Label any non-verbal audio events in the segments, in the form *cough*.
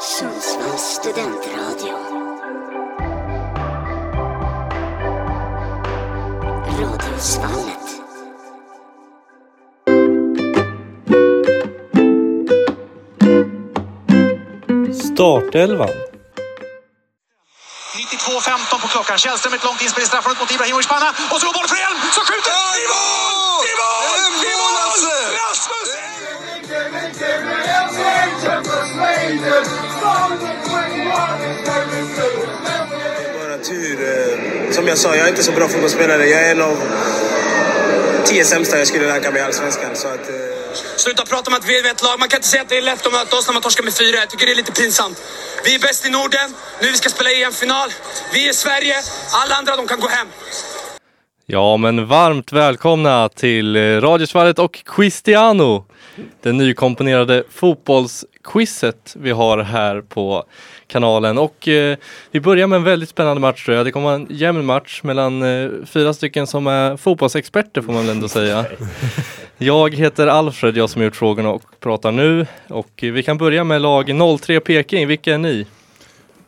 Sundsvalls studentradio. Radiosvallet. Startelvan. 92.15 på klockan. Källström ett långt inspel i straffområdet mot Ibrahimovic panna. Och så går bollen för Elm som skjuter! I mål! I mål! I mål! Rasmus! Bara tur. eh, Som jag sa, jag är inte så bra fotbollsspelare. Jag är en av tio sämsta jag skulle ranka mig i Allsvenskan. Så att, eh, Sluta prata om att vi är ett lag. Man kan inte säga att det är lätt att möta oss när man torskar med fyra. Jag tycker det är lite pinsamt. Vi är bäst i Norden. Nu vi ska spela EM-final. Vi är Sverige. Alla andra de kan gå hem. Ja, men varmt välkomna till eh, Radiosvallet och Cristiano. Det nykomponerade fotbollsquizet vi har här på kanalen. Och eh, vi börjar med en väldigt spännande match tror jag. Det kommer vara en jämn match mellan eh, fyra stycken som är fotbollsexperter får man väl ändå säga. *laughs* Jag heter Alfred, jag som har gjort frågorna och pratar nu. Och eh, vi kan börja med lag 03 Peking. Vilka är ni?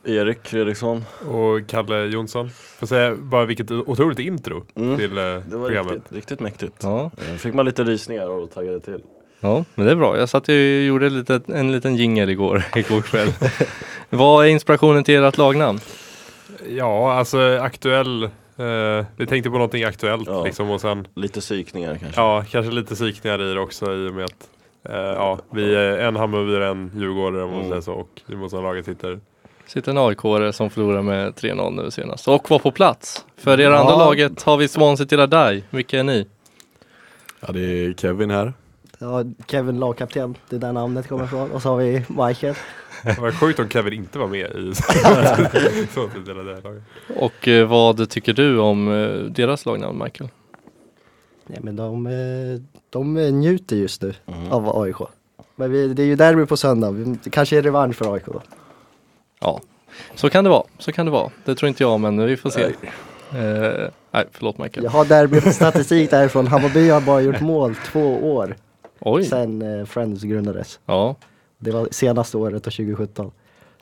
Erik Fredriksson. Och Kalle Jonsson. Får säga bara vilket otroligt intro Mm. till eh, Det var programmet. riktigt, riktigt mäktigt. Ja. Eh, Fick man lite rysningar och taggade till. Ja, men det är bra. Jag satt och gjorde lite, en liten jingel igår, *laughs* igår kväll. *laughs* Vad är inspirationen till ert lagnamn? Ja, alltså aktuell. Eh, vi tänkte på någonting aktuellt Ja. liksom och sen Lite psykningar kanske. ja, kanske lite psykningar i det också i och med att eh, ja, vi är en Hammarby och en Djurgårdare om man Mm. säger så och vi måste ha laget sitter. Sitter en aik som förlorar med 3-0 nu senast och var på plats. För er andra Ja. laget har vi Swansea till Radaj. Vilka är ni? Ja, det är Kevin här. Ja, Kevin lagkapten, det är där namnet kommer ifrån. Och så har vi Michael. Det var sjukt om Kevin inte var med i *laughs* så till det där laget. Och eh, vad tycker du om eh, deras lagnamn Michael? Nej men de, eh, de njuter just nu Mm. av AIK. Men vi, det är ju derby på söndag, Vi- det kanske är revansch för AIK då. Ja, så kan det vara. Så kan det vara. Det tror inte jag, men vi får se. Nej, förlåt Michael. Jag har derbystatistik därifrån, Hammarby har bara gjort mål två år Oj, sedan eh, Friends grundades. ja. Det var senaste året, då 2017.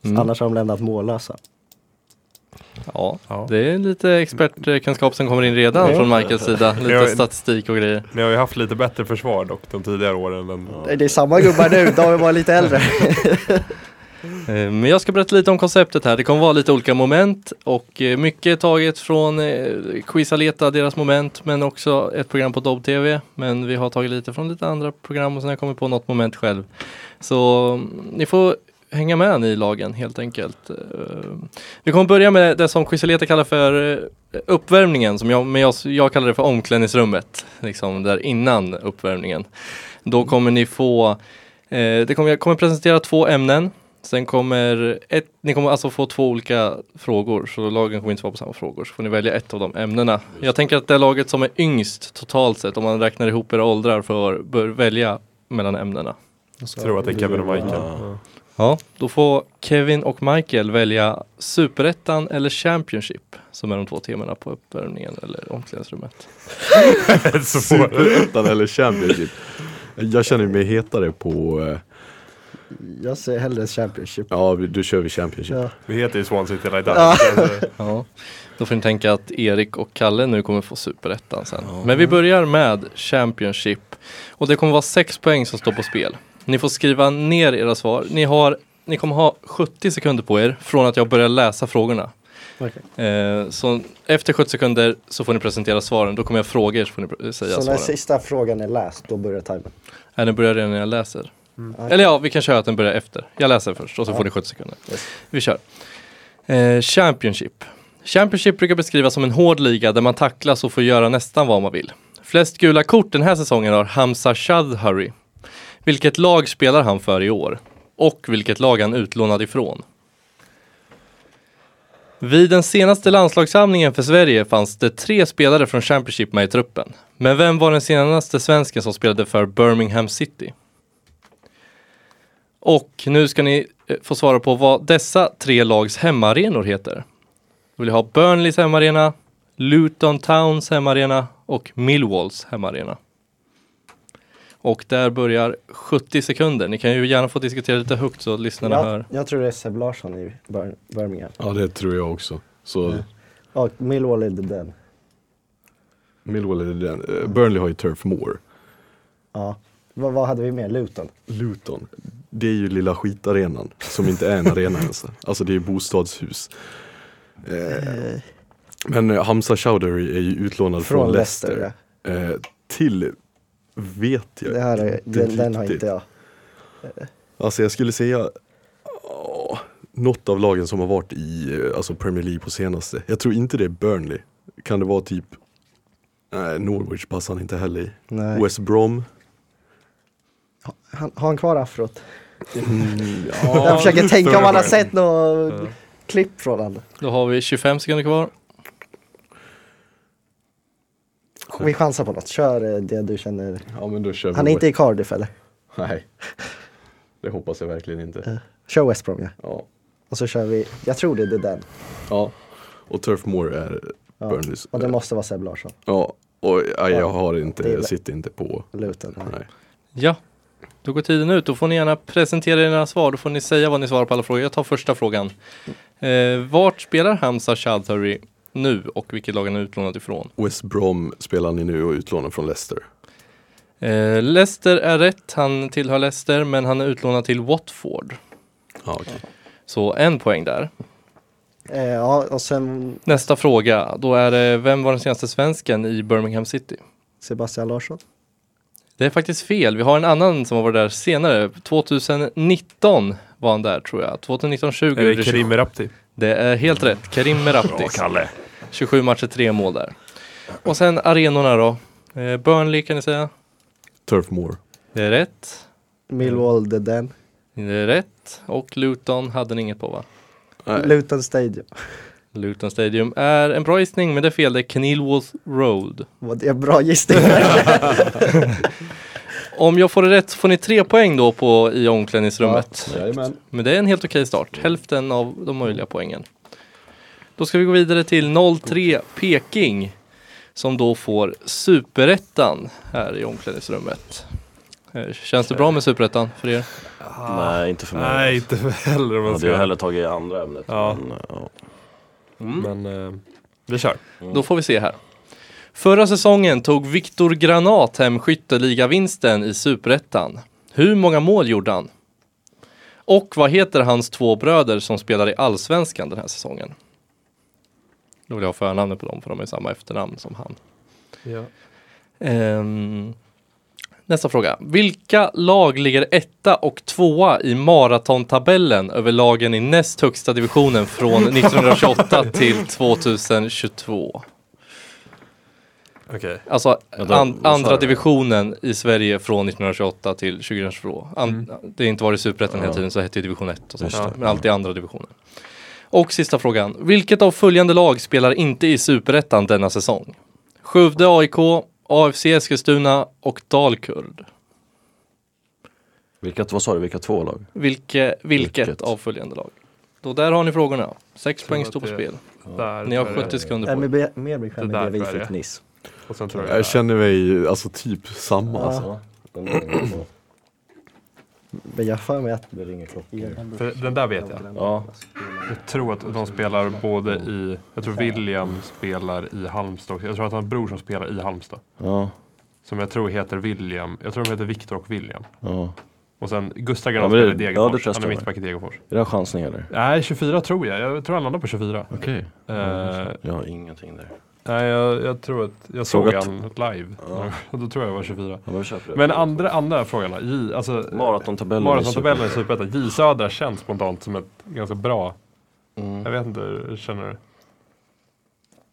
Mm. Annars har de lämnat mållösa. Ja, Ja. det är lite expertkunskap som kommer in redan Ja. från Michaels sida. *laughs* Lite Ja. statistik och grejer. Ni har ju haft lite bättre försvar dock de tidigare åren. Än, Det är samma gubbar nu, de är bara lite äldre. *laughs* Eh, men jag ska berätta lite om konceptet här. Det kommer vara lite olika moment och eh, mycket är taget från eh, Quizaleta, deras moment, men också ett program på Dobb TV. Men vi har tagit lite från lite andra program och sen har jag kommit på något moment själv. Så mm, ni får hänga med ni i lagen helt enkelt. Vi kommer börja med det som Quizaleta kallar för uppvärmningen, som jag, men jag, jag kallar det för omklädningsrummet, liksom där innan uppvärmningen. Då kommer ni få, eh, det kommer, jag kommer presentera två ämnen Sen kommer ett, ni kommer alltså få två olika frågor, så lagen kommer inte svara på samma frågor. Så får ni välja ett av de ämnena. Jag tänker att det laget som är yngst totalt sett, om man räknar ihop era åldrar, för, bör välja mellan ämnena. jag tror att det är Kevin och Michael. Ja. Ja. Då får Kevin och Michael välja Superettan eller Championship, som är de två temana på uppvärmningen eller omklädningsrummet. *laughs* Superettan eller Championship. Jag känner mig hetare på, eh, Jag ser hellre Championship. ja då kör vi Championship. Ja. vi heter ju Swansea till Rydell. Ja. *laughs* Ja, då får ni tänka att Erik och Kalle nu kommer få superettan sen. Men vi börjar med Championship. Och det kommer vara sex poäng som står på spel. Ni får skriva ner era svar. Ni, har, ni kommer ha 70 sekunder på er från att jag börjar läsa frågorna. Okej. Eh, så efter 70 sekunder så får ni presentera svaren. Då kommer jag fråga er så får ni säga Så när svaren. sista frågan är läst, då börjar timern. Nej, den börjar redan när jag läser. Okej. Eller ja, vi kan köra att den börjar efter. Jag läser först och så Ja. får ni 70 sekunder. Yes. Vi kör. Eh, Championship. Championship brukar beskrivas som en hård liga där man tacklas och får göra nästan vad man vill. Flest gula kort den här säsongen har Hamza Shadhari. Vilket lag spelar han för i år? Och vilket lag han utlånad ifrån? Vid den senaste landslagssamlingen för Sverige fanns det tre spelare från Championship med i truppen. Men vem var den senaste svensken som spelade för Birmingham City? Och nu ska ni eh, få svara på vad dessa tre lags hemmaarenor heter. Vill jag ha Burnleys hemmaarena, Luton Towns hemmaarena och Millwalls hemmaarena. Och där börjar 70 sekunder. Ni kan ju gärna få diskutera lite högt så lyssnarna Ja, hör. jag tror det är Seb Larsson i Bir- Birmingham. Ja det tror jag också. Så Ja, Millwall är det den. Millwall är den. Eh, Burnley har ju Turf Moor. Ja. Vad, vad hade vi mer? Luton? Luton. Det är ju lilla skitarenan som inte är en arena ens. *laughs* Alltså det är bostadshus. Eh, men eh, Hamza Chowdhury är ju utlånad från, Från Leicester. Leicester, eh, till, vet jag Det här är, den, den har inte jag. Alltså jag skulle säga åh, något av lagen som har varit i eh, alltså Premier League på senaste. Jag tror inte det är Burnley. Kan det vara typ Nej, Norwich passar han inte heller i. Nej. West Brom. Han, har han kvar afrot? Mm, *laughs* jag försöker tänka om man har sett något klipp från honom. Då har vi 25 sekunder kvar. Vi chansar på något. Kör eh, det du känner. Ja men då kör Han är inte i Cardiff eller? Nej. Det hoppas jag verkligen inte. Kör West Brom ja. Ja. Och så kör vi, jag tror det är den. ja. Och Turf Moor är Ja. Burnleys. Och det måste vara Seb Larsson. Ja. Och ja, jag har inte, jag sitter inte på. Luton. Nej. Ja, då går tiden ut. Då får ni gärna presentera era svar. Då får ni säga vad ni svarar på alla frågor. Jag tar första frågan. Eh, vart spelar Hamza Chowdhury nu och vilket lag han är utlånad ifrån? West Brom spelar ni nu och utlånad från Leicester. Eh, Leicester är rätt. Han tillhör Leicester men han är utlånad till Watford. Ja, okej. Så en poäng där. Eh, ja, och sen Nästa fråga. Då är det vem var den senaste svensken i Birmingham City? Sebastian Larsson. Det är faktiskt fel. Vi har en annan som har varit där senare. 2019 var han där tror jag. 2019-20. Är det Karim Merabti? Det är helt rätt. Karim Merabti. Kalle. 27 matcher, 3 mål där. Och sen arenorna då. Eh, Burnley kan ni säga. Turf Moor. Det är rätt. Millwall, det är den. Det är rätt. Och Luton hade ni inget på va? Nej. Luton Stadium. Luton Stadium är en bra gissning men det är fel. Det är Kenilworth Road. Var det en bra gissning? *laughs* Om jag får det rätt så får ni tre poäng då på i omklädningsrummet. Jajamän. Men det är en helt okej start. Hälften av de möjliga poängen. Då ska vi gå vidare till 03 Peking. Som då får superettan här i omklädningsrummet. Eh, Känns det bra med superettan för er? Nej, inte för mig. Nej, inte heller Jag man hade ju ska. hellre tagit andra ämnet. Ja. Men, ja. Men eh, vi kör. Då får vi se här. Förra säsongen tog Viktor Granat hem skytteligavinsten i superettan. Hur många mål gjorde han? Och vad heter hans två bröder som spelar i allsvenskan den här säsongen? Då vill jag ha förnamnet på dem för de är samma efternamn som han. Ja. Ehm, nästa fråga. Vilka lag ligger etta och tvåa i maratontabellen över lagen i näst högsta divisionen från *laughs* 1928 till 2022? Okej. Alltså an, andra divisionen i Sverige från 1928 till 2022. An, Det har inte varit superettan hela Ja. tiden så hette det division 1 och sånt. Det. Men alltid andra divisionen. Och sista frågan. Vilket av följande lag spelar inte i superettan denna säsong? Skövde AIK, AFC Eskilstuna och Dalkurd. Vilka, vad sa du, vilka två lag? Vilke, vilket, Vilket? av följande lag? Då där har ni frågorna. Sex poäng står på spel. Ni har tror jag 70 det- sekunder på är er. mer- bekväm Det med vi fick nyss. Jag Jag känner mig alltså typ samma. Ja. Alltså. Men jag har för mig att Det ringer klockan. För den där vet jag. Ja, Jag tror att de spelar både i, jag tror William spelar i Halmstad också. Jag tror att han har en bror som spelar i Halmstad. ja, Som jag tror heter William, jag tror de heter Viktor och William. ja. Och sen Gustav Ja, Granat men det- spelar i ja, Degerfors. testar han är mittback i Degerfors. Är det här chansning eller? Nej, 24 tror jag. Jag tror han landar på 24. Okej. Eh, Jag har ingenting där. Nej, jag, jag tror att jag såg han live. Ja. *laughs* Och då tror jag det var 24. Ja, men andra, andra. J, alltså, Maratontabellen. Maratontabellen i Superettan. J Södra känns spontant som ett ganska bra, Mm. jag vet inte, hur känner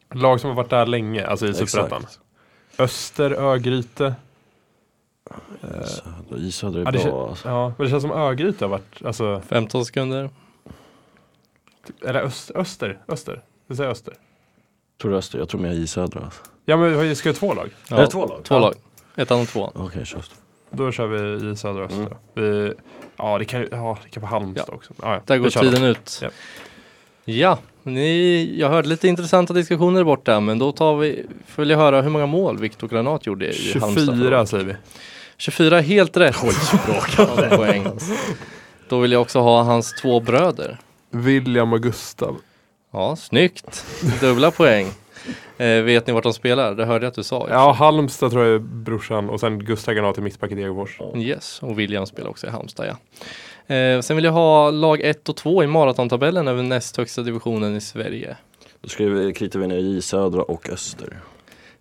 du? Lag som har varit där länge, alltså i Superettan. Öster, Örgryte. Södra- I Södra är Ja, bra kän- alltså. ja, men det känns som Örgryte har varit, alltså, 15 sekunder. eller Öster, Öster, Öster. Vi säger Öster. Tror du Öster? Jag tror mer I Södra. Alltså. Ja men vi ska ju två lag. Ja, Är det två lag? Två lag. Ettan och tvåan. Okej, kör. Då kör vi i Södra och Öster. Mm. Vi, ja, det kan ju, ja, det kan vara Halmstad också. Ja, ja, Där vi går tiden dem. ut. Ja. Ja, ni, jag hörde lite intressanta diskussioner borta men då tar vi, får jag höra hur många mål Viktor Granat gjorde i Halmstad. förra 24 året. säger vi. 24 är helt rätt. Av *laughs* poäng. Då vill jag också ha hans två bröder. William och Gustav. Ja, snyggt. Dubbla poäng. Eh, vet ni vart de spelar? Det hörde jag att du sa. Ja, Halmstad tror jag är brorsan och sen Gustav Granat i mittback i Degerfors. Yes, och William spelar också i Halmstad ja. Eh, sen vill jag ha lag 1 och 2 i maratontabellen över näst högsta divisionen i Sverige. Då kritar vi ner J Södra och Öster.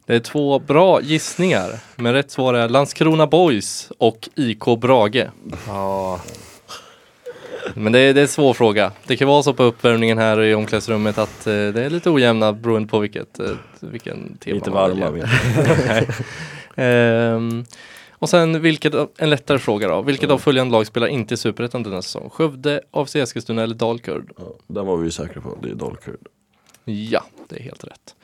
Det är två bra gissningar, men rätt svar är Landskrona Boys och IK Brage. Ja, Men det är, det är en svår fråga. Det kan vara så på uppvärmningen här i omklädningsrummet att eh, det är lite ojämna beroende på vilket, eh, vilken tema Inte man varma. *laughs* Nej. Ehm, och sen vilket, en lättare fråga då. Vilket av följande lag spelar inte i Superettan denna säsong? Skövde, AFC Eskilstuna eller Dalkurd? Ja, den var vi ju säkra på, det är Dalkurd. Ja, det är helt rätt.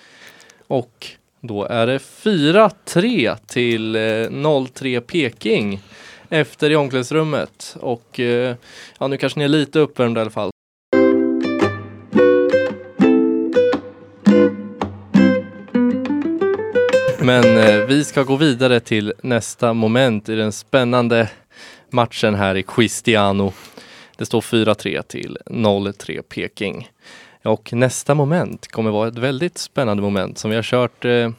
Och då är det 4-3 till eh, 03 Peking efter i omklädningsrummet. Och eh, ja, nu kanske ni är lite uppvärmda i alla fall. Men eh, vi ska gå vidare till nästa moment i den spännande matchen här i Cristiano. Det står 4-3 till 0-3 Peking. Och nästa moment kommer vara ett väldigt spännande moment som vi har kört eh,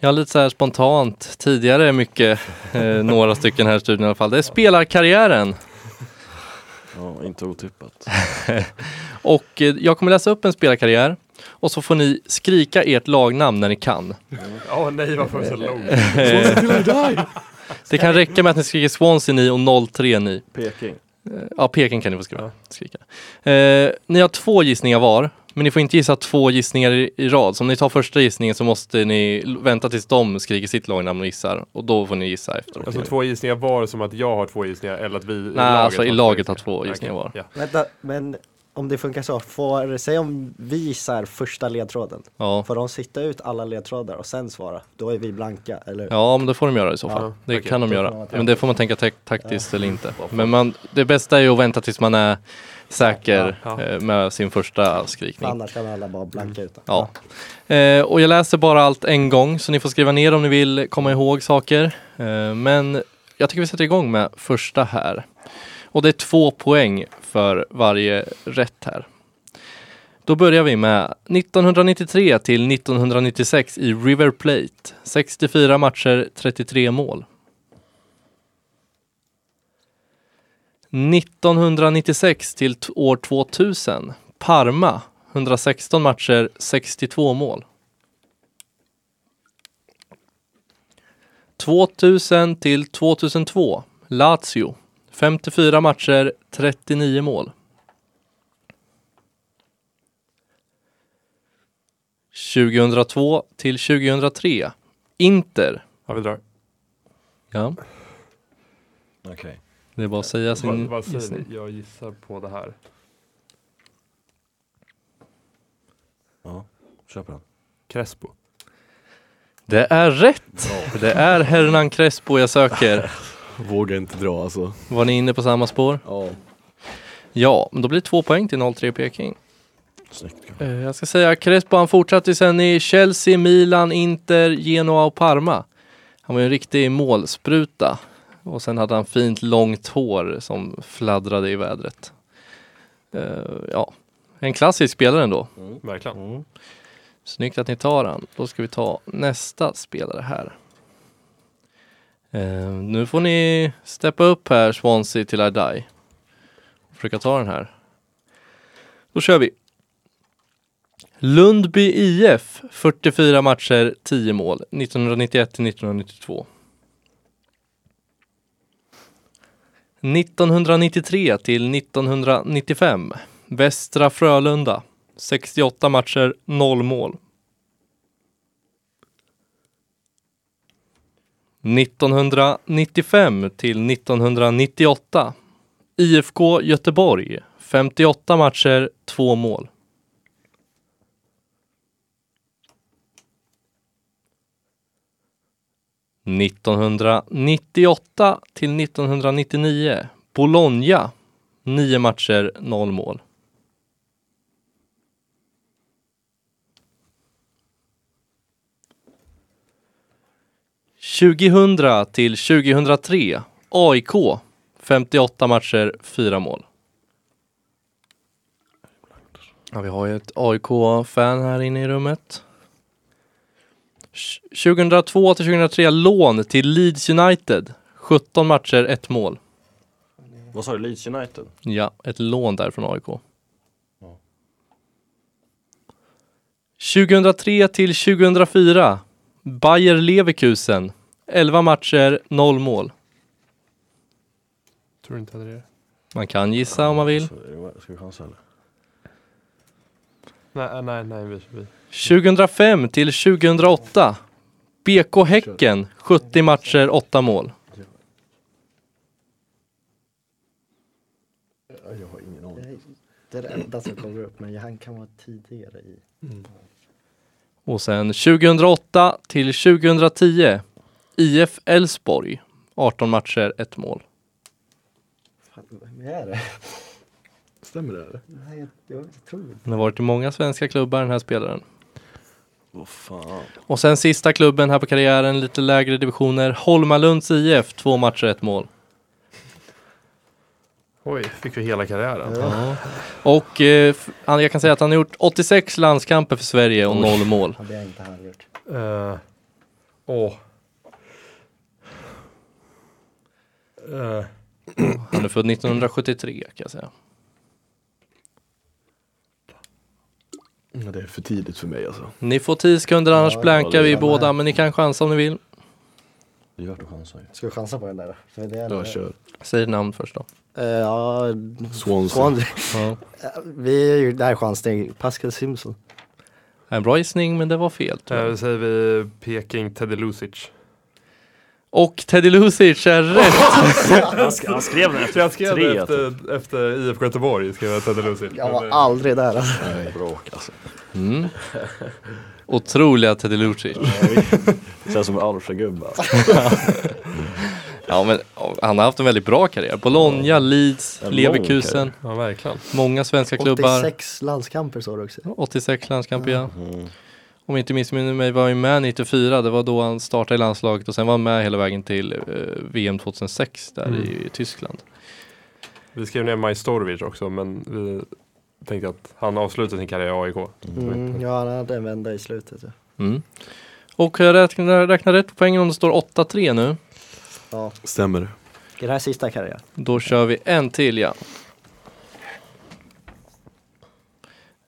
ja, lite så här spontant tidigare mycket, eh, några stycken här i studion i alla fall. Det är spelarkarriären. Ja, inte otippat. *laughs* Och eh, jag kommer läsa upp en spelarkarriär och så får ni skrika ert lagnamn när ni kan. Åh nej varför så långt? *laughs* Det kan räcka med att ni skriker Swansea ni och 03 ni. Peking. Eh, Ja, Peking kan ni få skriva. skrika. Eh, ni har två gissningar var, men ni får inte gissa två gissningar i, i rad. Så om ni tar första gissningen så måste ni vänta tills de skriker sitt lagnamn och gissar. Och då får ni gissa efteråt. Alltså två gissningar var som att jag har två gissningar eller att vi i Nej, alltså i laget har två gissningar var. Ja. Vänta, men om det funkar så, får, säg om vi gissar första ledtråden. Ja. Får de sitta ut alla ledtrådar och sen svara? Då är vi blanka, eller hur? ja, men det får de göra i så fall. Ja, det okej. kan de göra. Men det får man tänka tak- taktiskt eller inte. Men man, det bästa är ju att vänta tills man är säker Ja, ja. eh, med sin första För skrikning. annars kan alla bara blanka ut. Ja. Eh, och jag läser bara allt en gång så ni får skriva ner om ni vill komma ihåg saker. Eh, men jag tycker vi sätter igång med första här. Och det är två poäng för varje rätt här. Då börjar vi med 1993 till 1996 i River Plate. 64 matcher, 33 mål. 1996 till år 2000. Parma 116 matcher, 62 mål. 2000 till 2002. Lazio 54 matcher, 39 mål. 2002 till 2003. Inter. Ja, vi drar. Ja, Okej. Det är bara att säga Vad, sin vad säger gissning. ni? Jag gissar på det här. Ja, kör på den. Crespo. Det är rätt! Det är Hernan Crespo jag söker. *laughs* Vågar inte dra alltså. Var ni inne på samma spår? Ja. Ja, men då blir det två poäng till 0-3 Peking. Snyggt. Eh, Jag ska säga Crespo han fortsatte sen i Chelsea, Milan, Inter, Genoa och Parma. Han var ju en riktig målspruta. Och sen hade han fint långt hår som fladdrade i vädret. Eh, ja, en klassisk spelare ändå. Verkligen. Mm. Snyggt att ni tar han. Då ska vi ta nästa spelare här. Eh, nu får ni steppa upp här Swansea till I die. Försöka ta den här. Då kör vi. Lundby IF 44 matcher, 10 mål 1991 till 1992. 1993 till 1995. Västra Frölunda 68 matcher, 0 mål. 1995 till 1998. IFK Göteborg 58 matcher, 2 mål. –1998 till 1999. Bologna nio matcher, noll mål. 2000 till 2003. AIK. 58 matcher, 4 mål. Ja, vi har ju ett AIK-fan här inne i rummet. 2002 till 2003 lån till Leeds United. 17 matcher, 1 mål. Vad sa du, Leeds United? Ja, ett lån där från AIK. 2003 till 2004. Bayer Leverkusen. 11 matcher, 0 mål. Tror inte att det är Man kan gissa om man vill. Ska vi chansa eller? Nej, nej, nej. Vi, vi. 2005 till 2008. BK Häcken. 70 matcher, 8 mål. Jag har ingen aning. Det är det enda som kommer upp, men han kan vara tidigare i. Och sen 2008 till 2010. IF Elfsborg. 18 matcher, 1 mål. Fan, vem är det? Stämmer det? Eller? Nej, jag, jag tror inte. Han har varit i många svenska klubbar den här spelaren. Vad fan. Och sen sista klubben här på karriären, lite lägre divisioner. Holmalunds IF, 2 matcher, 1 mål. Oj, fick vi hela karriären. Ja. Och eh, han, jag kan säga att han har gjort 86 landskamper för Sverige och noll mål. Ja, det har inte han gjort. Eh, Åh. Eh, Han är född 1973 kan jag säga. Det är för tidigt för mig alltså. Ni får 10 sekunder annars Ja, blankar vi båda men ni kan chansa om ni vill. Det är värt att chansa ju. Ska vi chansa på den där då? För det är Jag kör. Säg namn först då. Eh, ja, Swansea. Swansea. Ja. Eh, *laughs* Vi är ju, det här är chansning. Pascal Simpson. En bra gissning men det var fel. eh, tyvärr. säger vi Peking Teddy Lucic. Och Teddy Lucic är rätt. *laughs* Han, *laughs* sk- han skrev den efter jag skrev tre. det typ. efter, efter IFK Göteborg, skrev jag Teddy Lucic. Jag var aldrig där alltså. Nej, *laughs* bråk alltså. Mm. Otroliga Teddy Lucic. Det känns som en Alfred-gubbe. Alltså. Ja men han har haft en väldigt bra karriär. Bologna, Leeds, Leverkusen. Ja, verkligen. Många svenska klubbar. 86 landskamper sa du också. 86 landskamper ja. Mm. Om jag inte missminner mig var ju med 94. Det var då han startade i landslaget och sen var han med hela vägen till eh, VM 2006 där Mm. i Tyskland. Vi skrev ner Majstorovic också, men vi tänkte att han avslutade sin karriär i AIK. Mm, ja, han hade en vända i slutet. Ja. Mm. Och jag räknar, räknar rätt på poängen om det står 8-3 nu. Ja. Stämmer. Är det här sista karriär? Då kör vi en till ja.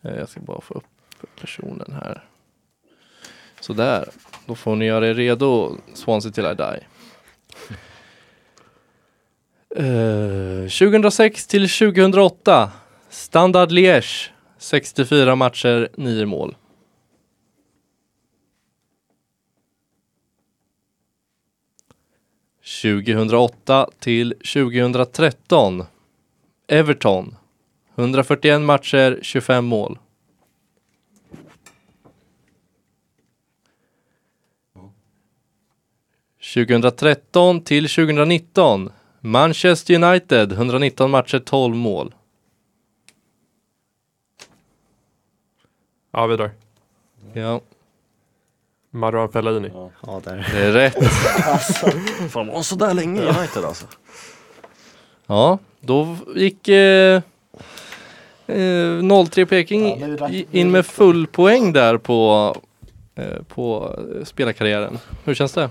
Eh, Jag ska bara få upp personen här. Sådär, då får ni göra er redo Swansea till I die. Eh, uh, 2006 till 2008 Standard Liège 64 matcher, 9 mål. –2008 till 2013 Everton 141 matcher, 25 mål. –2013 till 2019 Manchester United 119 matcher, 12 mål. Ja, vidare. Ja, Marouane Fellaini. Ja, där. det är rätt. *laughs* Fan var sådär länge i United alltså? Ja, då gick eh, eh, 03 Peking Ja, in med full poäng där på, eh, på eh, spelarkarriären. Hur känns det?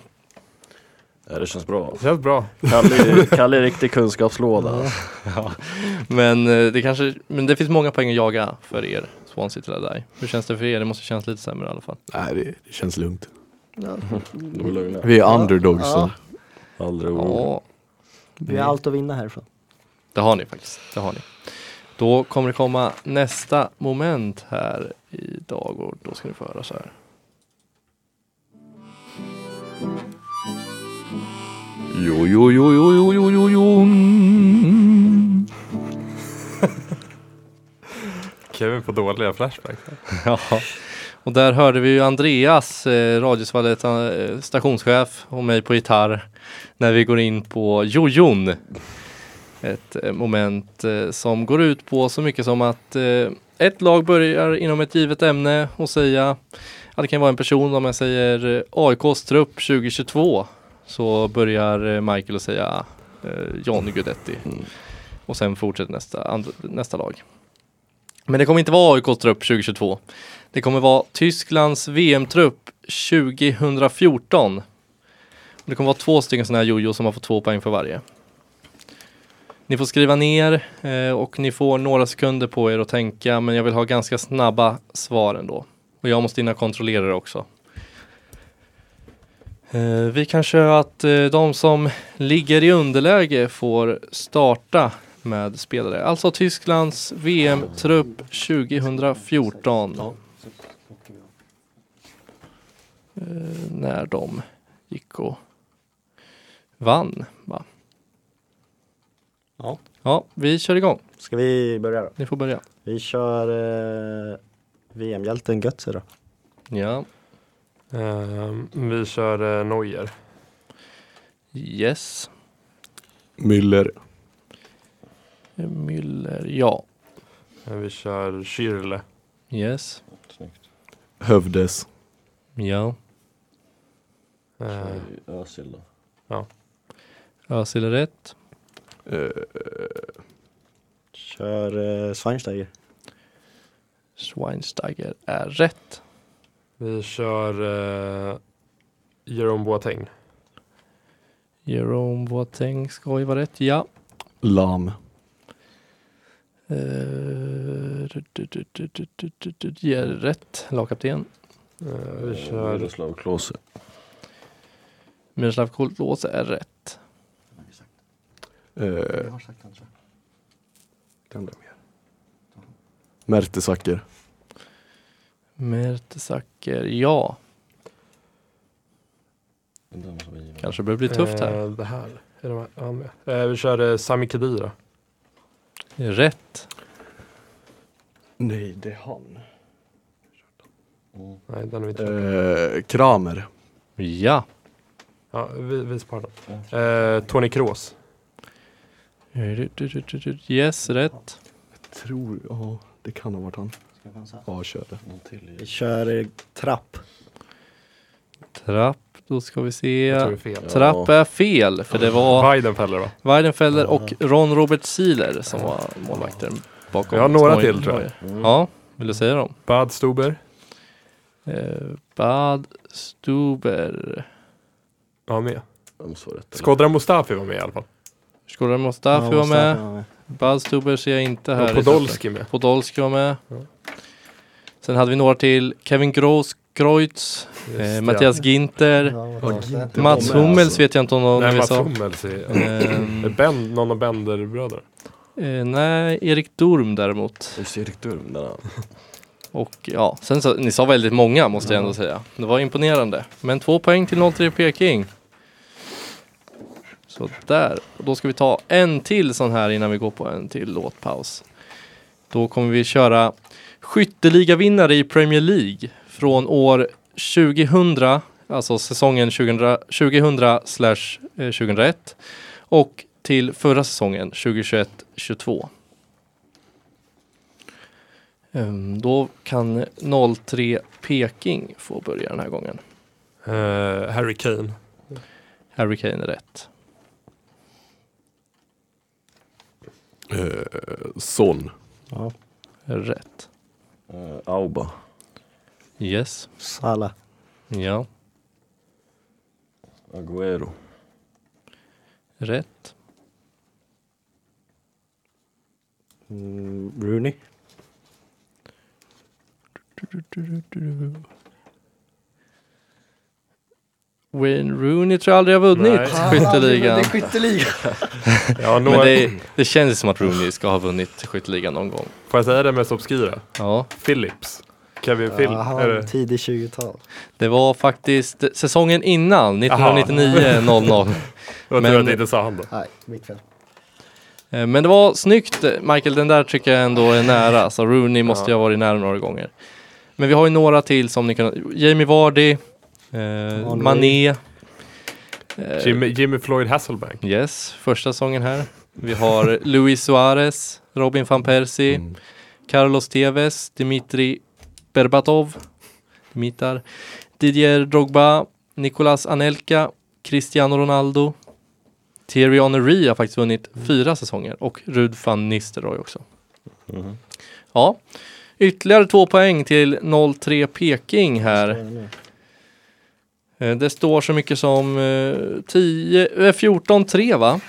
Ja, det känns bra. Det känns bra. Kalle, är- *laughs* Kalle är riktig kunskapslåda. alltså. Men, eh, det kanske, men det finns många poäng att jaga för er, Swansea till die. Hur känns det för er? Det måste kännas lite sämre i alla fall. Nej, det, det känns lugnt. Ja. *laughs* Är lugna. Vi är underdogs. Ja. Aldrig. Ja, Vi har allt att vinna härifrån. det har ni faktiskt. Det har ni. Då kommer det komma nästa moment här idag och då ska ni få höra så här. Jo, jo, jo, jo, jo, jo, jo, jo. *laughs* Kevin på dåliga flashbacks. *laughs* Ja, och där hörde vi ju Andreas, eh, Radiosvallet eh, stationschef och mig på gitarr när vi går in på jojon. Ett eh, moment eh, som går ut på så mycket som att eh, ett lag börjar inom ett givet ämne och säga, ja det kan vara en person om jag säger AIKs trupp 2022 så börjar eh, Michael att säga eh, John Guidetti. Och sen fortsätter nästa, nästa lag. Men det kommer inte vara AIKs trupp 2022. Det kommer vara Tysklands VM-trupp 2014. Det kommer vara två stycken sådana här jojo som har fått två poäng för varje. Ni får skriva ner eh, och ni får några sekunder på er att tänka men jag vill ha ganska snabba svar ändå. Och jag måste hinna kontrollera det också. Eh, vi kan köra att eh, de som ligger i underläge får starta med spelare. Alltså Tysklands VM-trupp 2014. Eh, när de gick och vann. Va? Ja. Ja, vi kör igång. Ska vi börja då? Ni får börja. Vi kör eh, VM-hjälten Götze då. Ja. Ehm, vi kör eh, Neuer. Yes. Müller. Müller, ja. Eh, Vi kör Schürrle. Yes. Hövdes. Ja. Eh, Özil då. Özil är rätt. Eh, Kör eh, Schweinsteiger. Schweinsteiger är rätt. Vi kör eh, Jerome Boateng. Jerome Boateng ska ju vara rätt, ja. Lam. Eh, ja, rätt, lagkapten. Eh, vi kör... Miroslav Klose. Miroslav Klose är rätt. Eh, kan det mer? Mertesacker. Mertesacker, ja. Kanske börjar bli tufft här. Eh, det här. Är de här med? Eh, vi kör eh, Sami Khedira. Rätt. Nej, det är han. Nej, den har vi inte. Eh, Kramer. Ja. Ja, vi, vi sparar den. Eh, Tony Kroos. Yes, rätt. Tror, ja det kan ha varit han. Ja, kör det. Vi kör Trapp. Trapp, då ska vi se. Jag tror det är fel. Trapp är fel, för det var Weidenfeller va? Weidenfeller och Ron Robert Sealer som var målvakter bakom. Jag har några till, tror jag. Neuer. Ja, vill du säga dem? Bad Stuber. Eh, Bad Stuber. Med. Jag måste vara rätt. Skodra Mustafi var med i alla fall. Skodra Mustafi Ja, var med. Mustafi var med. Bad Stuber ser jag inte här. Och Podolski med. Podolski var med. Ja. Sen hade vi några till. Kevin Gross, Kreutz, eh. Mattias Ginter. Ja, Ginter. Mats Hummels alltså. vet jag inte om någon Nej, vi Mats sa. Hummels är... Ehm, Är Ben, någon av Bender-bröderna? eh, nej, Erik Durm däremot. Just Erik Durm, den här. Och ja, sen så, ni sa väldigt många måste jag ändå säga. Det var imponerande. Men två poäng till 03 Peking. Så där. Och då ska vi ta en till sån här innan vi går på en till låtpaus. Då kommer vi köra skytteligavinnare i Premier League från år 2000, alltså säsongen 2000, 2000 slash eh, 2001 och till förra säsongen 2021-22. Ehm, Då kan 03 Peking få börja den här gången. Eh, Harry Kane. Harry Kane är rätt. Son. Ja. Rätt. Uh, Auba. Yes. Salah. Ja. Agüero. Rätt. Mm, Rooney. Wayne Rooney tror jag aldrig har vunnit Nej. skytteligan. skytteliga. *laughs* Ja, Men några, det, det känns som att Rooney ska ha vunnit skytteligan någon gång. Får jag säga det mest obskyra? Ja, Phillips. Kevin Phil. Ja, är det? tidig 20-tal. det var faktiskt säsongen innan, 1999-00. Jag *laughs* Men- tror att det inte sa han då. Nej, mitt fel. Eh, Men det var snyggt Michael, den där tycker jag ändå är nära. Så Rooney måste Ja. ju ha varit nära några gånger. Men vi har ju några till som ni kan... Jamie Vardy, eh, Mané. Eh, Jimmy, Jimmy Floyd Hasselbank. Yes, första säsongen här. Vi har Luis Suarez, Robin van Persie, Mm. Carlos Tevez, Dimitri Berbatov, Dimitar, Didier Drogba, Nicolas Anelka, Cristiano Ronaldo. Thierry Henry har faktiskt vunnit fyra säsonger och Rud van Nistelrooy också. Mhm. Ja, ytterligare två poäng till 0-3 Peking här. Eh, Det står så mycket som eh, 10, eh, 14-3 va?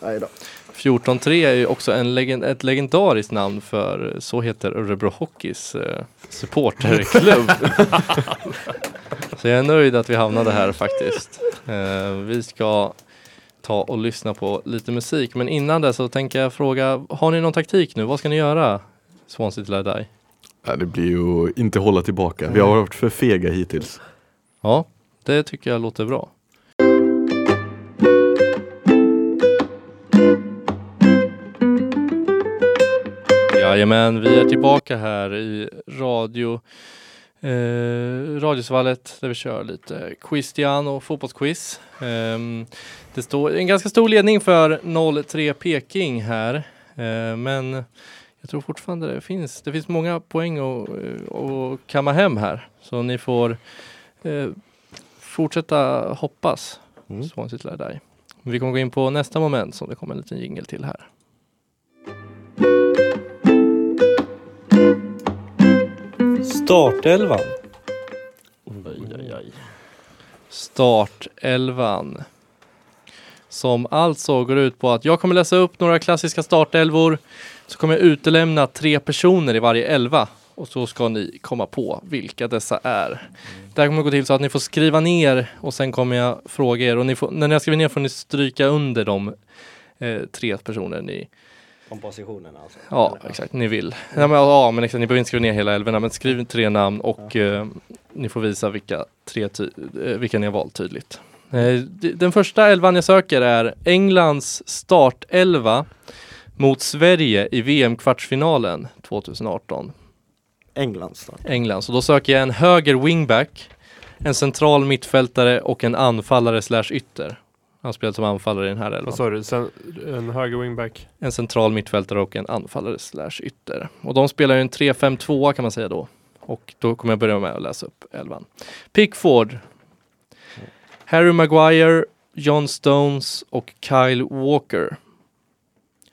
Nej då. 14-3 är ju också en legend, ett legendariskt namn för eh, så heter Örebro Hockeys eh, supporterklubb. *laughs* så jag är nöjd att vi hamnade här faktiskt. Eh, vi ska ta och lyssna på lite musik men innan det så tänker jag fråga, har ni någon taktik nu? Vad ska ni göra? Swansea till I die? Ja, det blir ju inte hålla tillbaka. Vi har varit för fega hittills. Ja, det tycker jag låter bra. Jajamän, vi är tillbaka här i radio eh, Radiosvallet där vi kör lite Quistian och fotbollsquiz. Eh, det står en ganska stor ledning för 03 Peking här. Eh, men jag tror fortfarande det finns, det finns många poäng att, eh, att kamma hem här. Så ni får eh, fortsätta hoppas. Mm. Die. Vi kommer gå in på nästa moment som det kommer en liten jingel till här. Startelvan. Aj, aj, aj. Startelvan. Som alltså går ut på att jag kommer läsa upp några klassiska startelvor. Så kommer jag utelämna tre personer i varje elva. Och så ska ni komma på vilka dessa är. Det här kommer gå till så att ni får skriva ner och sen kommer jag fråga er. Och ni får, när ni har skrivit ner får ni stryka under de eh, tre personer ni Kompositionen alltså. Ja, exakt. Ni vill. Ja, men, ja, men exakt. Ni behöver inte skriva ner hela älvorna, men skriv tre namn och eh, ni får visa vilka, tre ty- eh, vilka ni har valt tydligt. Eh, den första elvan jag söker är Englands startelva mot Sverige i VM-kvartsfinalen 2018. Englands då. England. Så då söker jag en höger wingback, en central mittfältare och en anfallare slash ytter. Han spelar som anfallare i den här elvan. Vad sa du? Sen, en höger wingback? En central mittfältare och en anfallare slash ytter. Och de spelar ju en 3-5-2 kan man säga då. Och då kommer jag börja med att läsa upp elvan. Pickford. Harry Maguire, John Stones och Kyle Walker.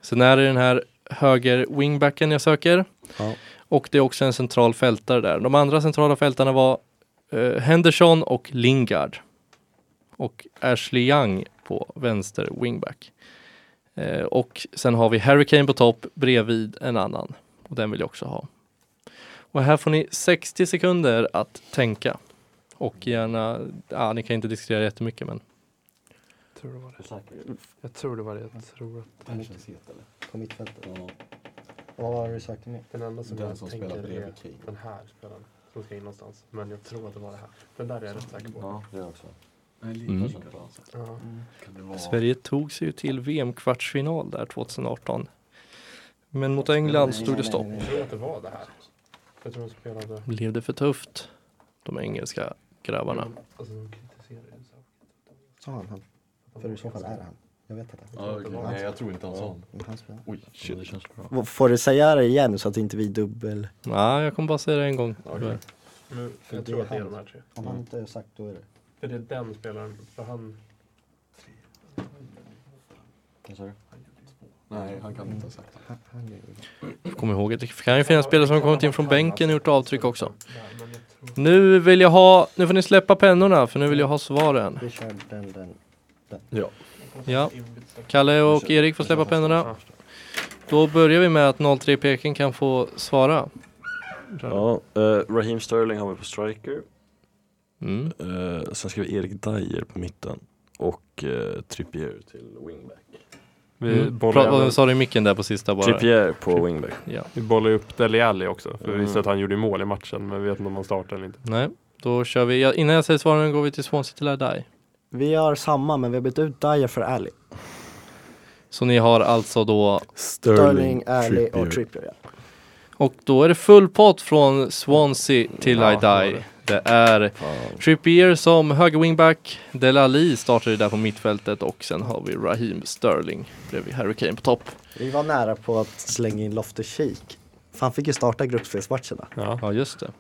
Sen är det den här höger wingbacken jag söker. Ja. Och det är också en central fältare där. De andra centrala fältarna var eh, Henderson och Lingard. Och Ashley Young på vänster wingback. Eh, och sen har vi Harry Kane på topp bredvid en annan. Och den vill jag också ha. Och här får ni 60 sekunder att tänka. Och gärna, ja ni kan inte diskutera jättemycket men Jag tror det var det. Jag tror det var det. Jag tror att På mittfältet. Vad har du sagt mer? den enda som Den jag som tänker spelar är Kane. den här spelaren. Som ska in någonstans. Men jag tror att det var det här. Den där är jag rätt säker på. Ja, det är också. Mm. Vara... Sverige tog sig ju till VM-kvartsfinal där 2018. Men mot England stod det stopp. Jag tror att det var det här. Jag tror de spelade... Blev det för tufft? De engelska grabbarna. Alltså de kritiserade ju så. Sa han han? För i så fall är det han. Jag vet inte. Ja, okej. Nej, jag tror inte han sa Om han spelar. Oj, shit. Det känns bra. Får du säga det igen så att inte vi dubbel... Nej, jag kommer bara säga det en gång. Okej. Nu, För jag tror att det är han. de här tre. Om han inte har sagt då är det. För det är den spelaren. För han... Vad sa du? Nej, han kan inte ha sagt det. Kom ihåg att det kan ju finnas spelare som har kommit in från bänken och gjort avtryck också. Där, men jag tror... Nu vill jag ha, nu får ni släppa pennorna för nu vill jag ha svaren. Vi kör den, den. Ja, Kalle och Erik får släppa pennorna. Då börjar vi med att 03 Peking kan få svara. Ja, eh, Raheem Sterling har vi på striker. Mm. Eh, sen ska vi Erik Dyer på mitten. Och eh, Trippier till wingback. Vi Mm. bollar vad sa du i micken där på sista bara? Trippier på wingback. Ja. Vi bollar ju upp Dele Alli också. För vi visste Mm. att han gjorde mål i matchen. Men vi vet inte om han startar eller inte. Nej, då kör vi. Ja, innan jag säger svaren går vi till Swansea till die. Vi har samma men vi har bytt ut Dyer för Ali. Så ni har alltså då, Sterling, Ali och Trippier. Ja. och då är det full pott från Swansea till Ja, I die. det. Det är Fan. Trippier som höger wingback, Del Ali startar ju där på mittfältet och sen har vi Raheem Sterling bredvid Harry Kane på topp. Vi var nära på att slänga in Loftus Cheek. Han fick ju starta gruppspelsmatcherna. Ja. Ja, just det.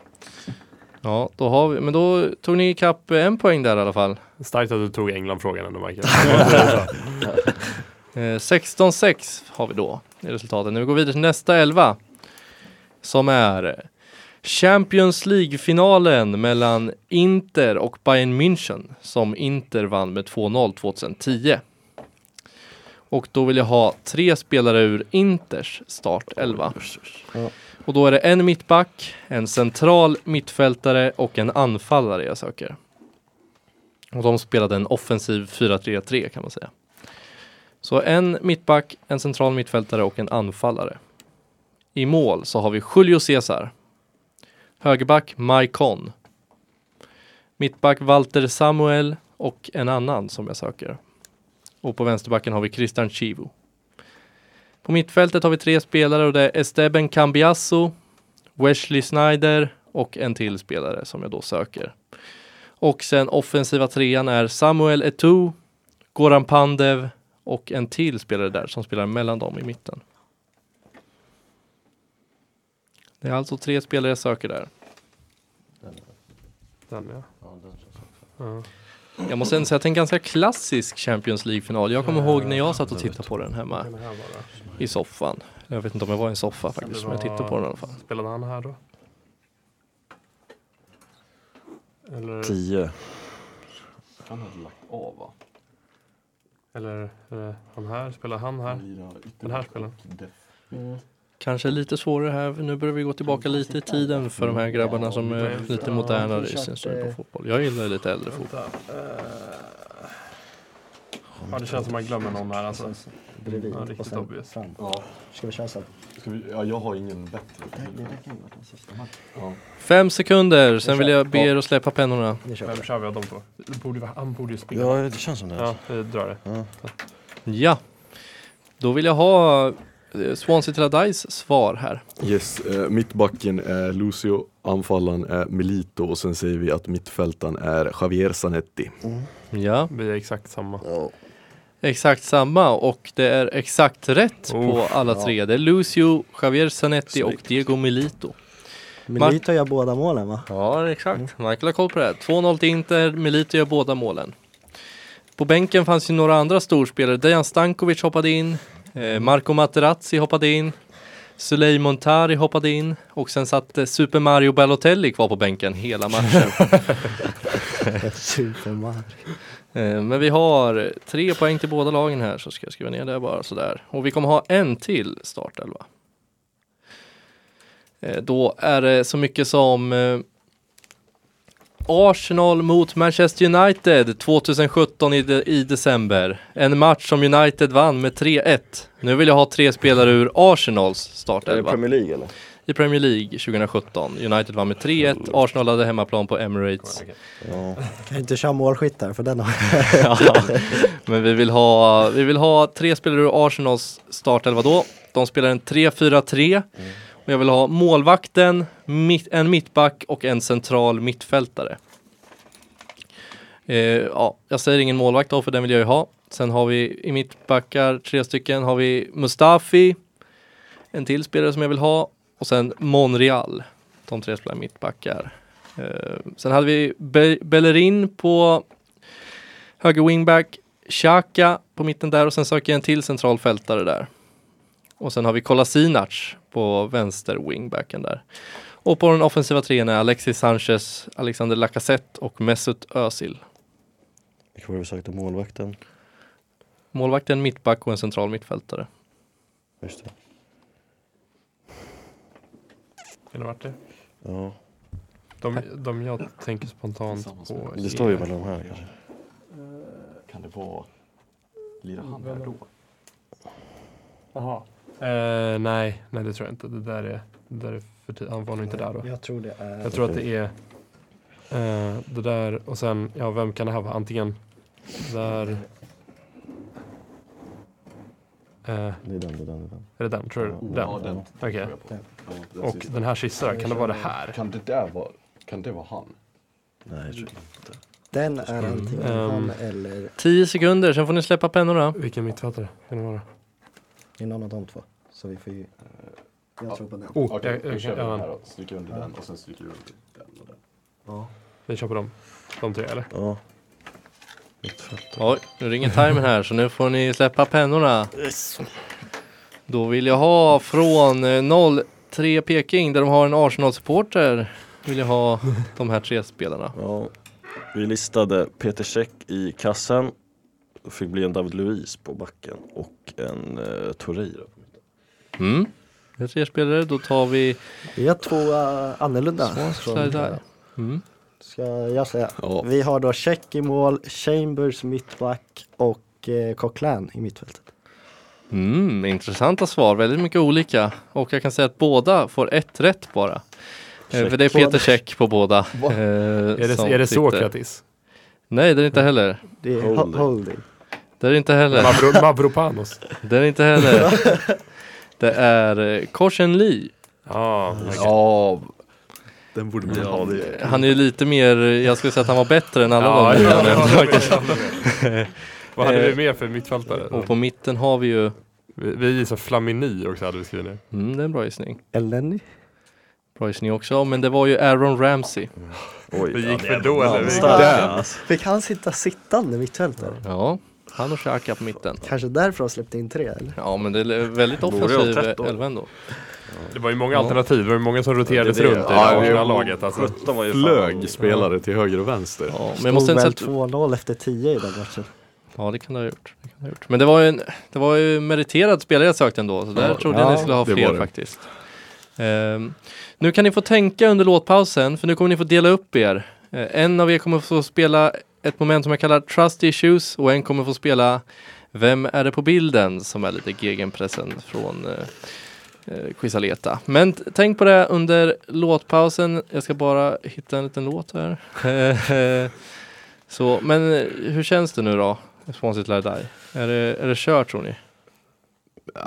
Ja, då har vi, men då tog ni ikapp en poäng där i alla fall. Starkt att du tog England-frågan ändå Michael. *laughs* Eh, 16-6 har vi då i resultatet. Nu går vi vidare till nästa elva. Som är Champions League-finalen mellan Inter och Bayern München som Inter vann med 2-0 2010. Och då vill jag ha tre spelare ur Inters startelva. Ja. Och då är det en mittback, en central mittfältare och en anfallare jag söker. Och de spelade en offensiv 4-3-3 kan man säga. Så en mittback, en central mittfältare och en anfallare. I mål så har vi Julio Cesar. Högerback Maikon. Mittback Walter Samuel och en annan som jag söker. Och på vänsterbacken har vi Christian Chivo. På mittfältet har vi tre spelare och det är Esteban Cambiasso, Wesley Snyder och en till spelare som jag då söker. Och sen offensiva trean är Samuel Eto'o, Goran Pandev och en till spelare där som spelar mellan dem i mitten. Det är alltså tre spelare jag söker där. Den ja. ja. Jag måste ändå säga att det är en ganska klassisk Champions League-final. Jag kommer ihåg när jag satt och tittade på den hemma i soffan. Jag vet inte om jag var i en soffa faktiskt, men jag tittade på den i alla fall. Spelade han här då? Eller, 10. Han hade lagt av va? eller eh, han här? Spelar han här? Den här spelaren? Kanske lite svårare här, nu börjar vi gå tillbaka lite i tiden för de här grabbarna som är lite modernare i sin syn på fotboll. Jag gillar lite äldre fotboll. Ja, det känns som man glömmer någon här alltså. Bredvid Ja, och riktigt sen obvious. fram. Ja. Ska vi köra så? Ska vi, ja, jag har ingen bättre. Det det kan ju vara den sista. Ja. Fem sekunder, sen vill jag be er att släppa pennorna. Vem kör vi av de två? Det borde, vara- han borde ju spela. Ja, det känns som det. Ja, vi drar det. Ja. Ja, då vill jag ha Swansea Tradais svar här. Yes, eh, mittbacken är Lucio, anfallaren är Milito och sen säger vi att mittfältaren är Javier Zanetti. Ja, Vi är exakt samma. Ja. exakt samma och det är exakt rätt på Oh, alla tre. Det är Lucio, Javier Zanetti och Snyggt. Diego Milito. Milito gör båda målen va? Ja, exakt. Michael har koll på det. här. 2-0 till Inter, Milito gör båda målen. På bänken fanns ju några andra storspelare. Dejan Stankovic hoppade in, Marco Materazzi hoppade in, Sulej Montari hoppade in och sen satt eh, Super Mario Balotelli kvar på bänken hela matchen. *laughs* Super Mario. Eh, Men vi har tre poäng till båda lagen här så ska jag skriva ner det bara sådär. Och vi kommer ha en till startelva. Eh, Då är det så mycket som eh, Arsenal mot Manchester United 2017 i, de, i december. En match som United vann med 3-1. Nu vill jag ha tre spelare ur Arsenals startelva. Premier League eller? I Premier League 2017. United vann med 3-1. Arsenal hade hemmaplan på Emirates. Ja. Kan inte köra målskyttar för den har *laughs* Ja, men vi vill, ha, vi vill ha tre spelare ur Arsenals startelva då. De spelar en 3-4-3. Och jag vill ha målvakten, mitt, en mittback och en central mittfältare. Eh, ja, jag säger ingen målvakt då för den vill jag ju ha. Sen har vi i mittbackar, tre stycken, har vi Mustafi. En till spelare som jag vill ha. Och sen Monreal. De tre spelar mittbackar. Eh, sen hade vi Be- Bellerin på höger wingback, Xhaka på mitten där och sen söker jag en till central fältare där. Och sen har vi Kolasinac på vänster wingbacken där. Och på den offensiva trean är Alexis Sanchez, Alexander Lacazette och Mesut Özil. Vilka var det vi sökte? Målvakten? Målvakten, mittback och en central mittfältare. Just det. Kan det varit det? Ja. De, de jag tänker spontant på. Det står ju mellan de här kanske. Kan det vara... Lirar han där då? Jaha. Eh, nej, nej det tror jag inte. Det där är, det där är för. Han var nog inte där då. Jag tror det är... Jag tror att det är eh, det där och sen, ja vem kan det här vara? Antingen där. Eh, är Det är den, det är den, det är den. det den? Tror du? Ja, Den? Ja, den. Okej. Ja, den Och sista. den här sista, kan det vara det här? Kan det där vara... Kan det vara han? Nej, jag tror inte. Den är antingen Mm. han eller 10 sekunder, sen får ni släppa pennorna. Vilken mittfältare kan det vara? i någon av de två. Så vi får ju... Jag tror på den. Oh, Okej, jag, då kör vi den här då. Stryker under den och sen stryker vi under den och den. Ja. Ni kör på dem? De tre eller? Ja. Oj, nu ringer timern här så nu får ni släppa pennorna. Då vill jag ha från eh, 03 Peking där de har en Arsenal-supporter. Vill jag ha de här tre spelarna. Ja. Vi listade Peter Käck i kassen. Det fick bli en David Luiz på backen och en uh, Torreira. Mm. Det är tre spelare, då tar vi Vi har två uh, annorlunda. Från-. Mm. Ska jag säga? Ja. Vi har då Check i mål, Chambers mittback och eh, Coquelin i mittfältet. Mm, intressanta svar, väldigt mycket olika. Och jag kan säga att båda får ett rätt bara. Eh, för det är Peter. Check på båda. *laughs* Eh, Är det, är det. Sokratis? Nej, det är inte heller. Det är Holding. Det är inte heller. Mavro, Mavropanos? Det är inte heller. *laughs* Det är eh, Korsen Lee. Ja, Ja, den borde man ha. Det. Han är ju lite mer, jag skulle säga att han var bättre än alla Ja, de ja, ja. *laughs* *laughs* Vad hade Eh, vi mer för mittfältare? Och på mitten har vi ju, Vi, vi gissar Flamini också hade vi skrivit ner. mm, det är en bra gissning. Elneny. Bra gissning också, men det var ju Aaron Ramsey. Oj, Vi gick det för är då, eller? Vi- starkt, Där. alltså. Fick han sitta sittande mittfältare? Ja, han och Xhaka på mitten. Kanske därför de släppte in tre eller? Ja, men det är väldigt offensiv elva ändå. Det var ju många alternativ, det var ju många som roterades Det det. runt i Ja, det Arsenal-laget. Alltså. 17 var ju fan- Flög spelare till höger och vänster. Ja, men jag Stod måste väl inte säga 2-0 efter 10 i den matchen. Ja, det kan det ha gjort. Det kan det ha gjort. Men det var ju en det var ju meriterad spelare jag sökte ändå, så där Ja, trodde jag ja, ni skulle ha fler faktiskt. Ehm, nu kan ni få tänka under låtpausen, för nu kommer ni få dela upp er. Eh, en av er kommer få spela ett moment som jag kallar Trust Issues och en kommer få spela Vem är det på bilden? Som är lite gegenpressen från eh, eh Quisaleta. Men tänk på det under låtpausen. Jag ska bara hitta en liten låt här. *laughs* Så, men eh, hur känns det nu då? Sponsit Lär Die? Är det, är det kört tror ni?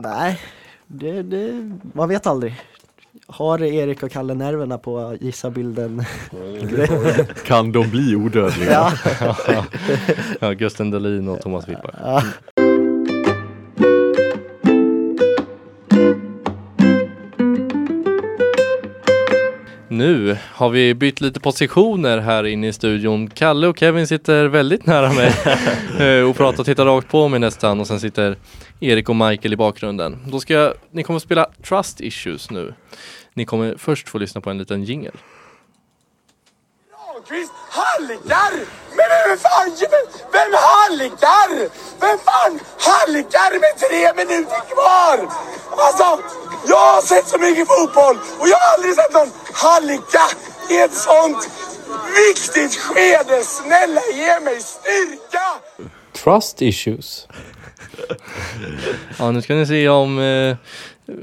Nej, det, det, man vet aldrig. Har Erik och Kalle nerverna på att gissa bilden? *laughs* Kan de bli odödliga? ja. *laughs* ja, Gusten Dahlin och Thomas Wilbach. ja. Nu har vi bytt lite positioner här inne i studion. Kalle och Kevin sitter väldigt nära mig *laughs* eh, och pratar och tittar rakt på mig nästan och sen sitter Erik och Michael i bakgrunden. Då ska jag, ni kommer att spela Trust Issues nu. Ni kommer först få lyssna på en liten jingle. Granqvist halkar! Men vem fan, vem halkar? Vem fan halkar med tre minuter kvar? Alltså, jag har sett så mycket fotboll och jag har aldrig sett någon halka i ett sånt viktigt skede. Snälla ge mig styrka! Trust Issues ja, nu ska ni se om eh,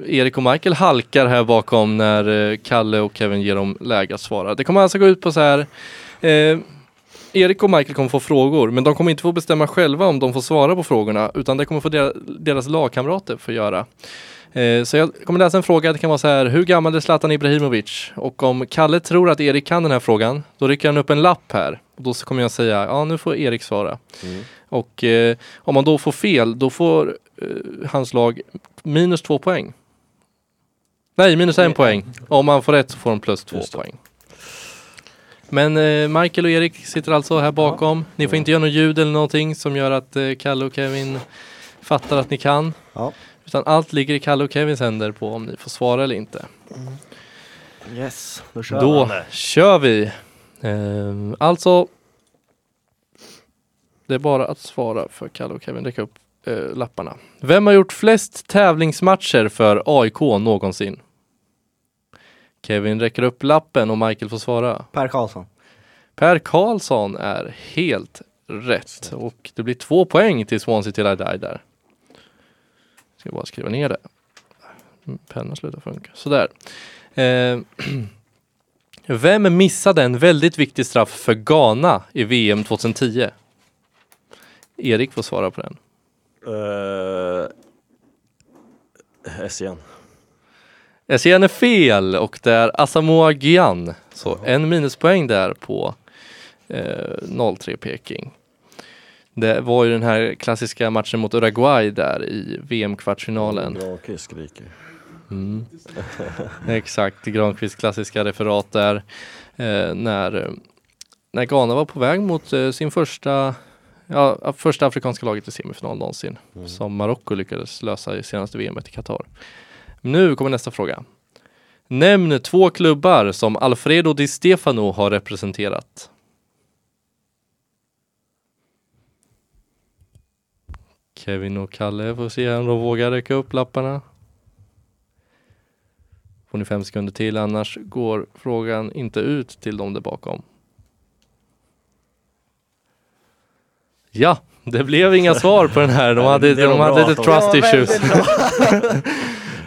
Erik och Michael halkar här bakom när eh, Kalle och Kevin ger dem läge att svara. Det kommer alltså gå ut på så här. Eh, Erik och Michael kommer få frågor, men de kommer inte få bestämma själva om de får svara på frågorna, utan det kommer få deras, deras lagkamrater få göra. Eh, så jag kommer läsa en fråga, det kan vara så här, hur gammal är Zlatan Ibrahimovic? Och om Kalle tror att Erik kan den här frågan, då rycker han upp en lapp här. Och då kommer jag säga, ja nu får Erik svara. Och eh, om man då får fel, då får eh, hans lag minus två poäng. Nej, minus en poäng. Om man får rätt så får de plus två poäng. Men eh, Michael och Erik sitter alltså här bakom. Ni får inte göra något ljud eller någonting som gör att eh, Kalle och Kevin fattar att ni kan. Ja. Utan allt ligger i Kalle och Kevins händer på om ni får svara eller inte. Yes, då kör Då vi. kör vi. Ehm, alltså. Det är bara att svara för Kalle och Kevin. Räcka upp eh, lapparna. Vem har gjort flest tävlingsmatcher för AIK någonsin? Kevin räcker upp lappen och Michael får svara. Per Karlsson. Per Karlsson är helt rätt och det blir två poäng till Swansea till I die där. Ska bara skriva ner det. Pennan slutar funka. Sådär. Eh, *clears throat* vem missade en väldigt viktig straff för Ghana i VM 2010? Erik får svara på den. Uh, SCN. SCN är fel och det är Asamoah Gyan. Så en minuspoäng där på eh, 03 Peking. Det var ju den här klassiska matchen mot Uruguay där i VM-kvartsfinalen. Granqvist skriker. Mm. *laughs* Exakt, Granqvists klassiska referat där. Eh, när, när Ghana var på väg mot eh, sin första, ja, första afrikanska laget i semifinal någonsin. Mm. Som Marocko lyckades lösa i senaste VM i Qatar. Nu kommer nästa fråga. Nämn två klubbar som Alfredo Di Stefano har representerat. Kevin och Kalle får se om de vågar räcka upp lapparna. Får ni fem sekunder till annars går frågan inte ut till dem där bakom. Ja, det blev inga *laughs* svar på den här. De hade, de hade lite trust issues. *laughs*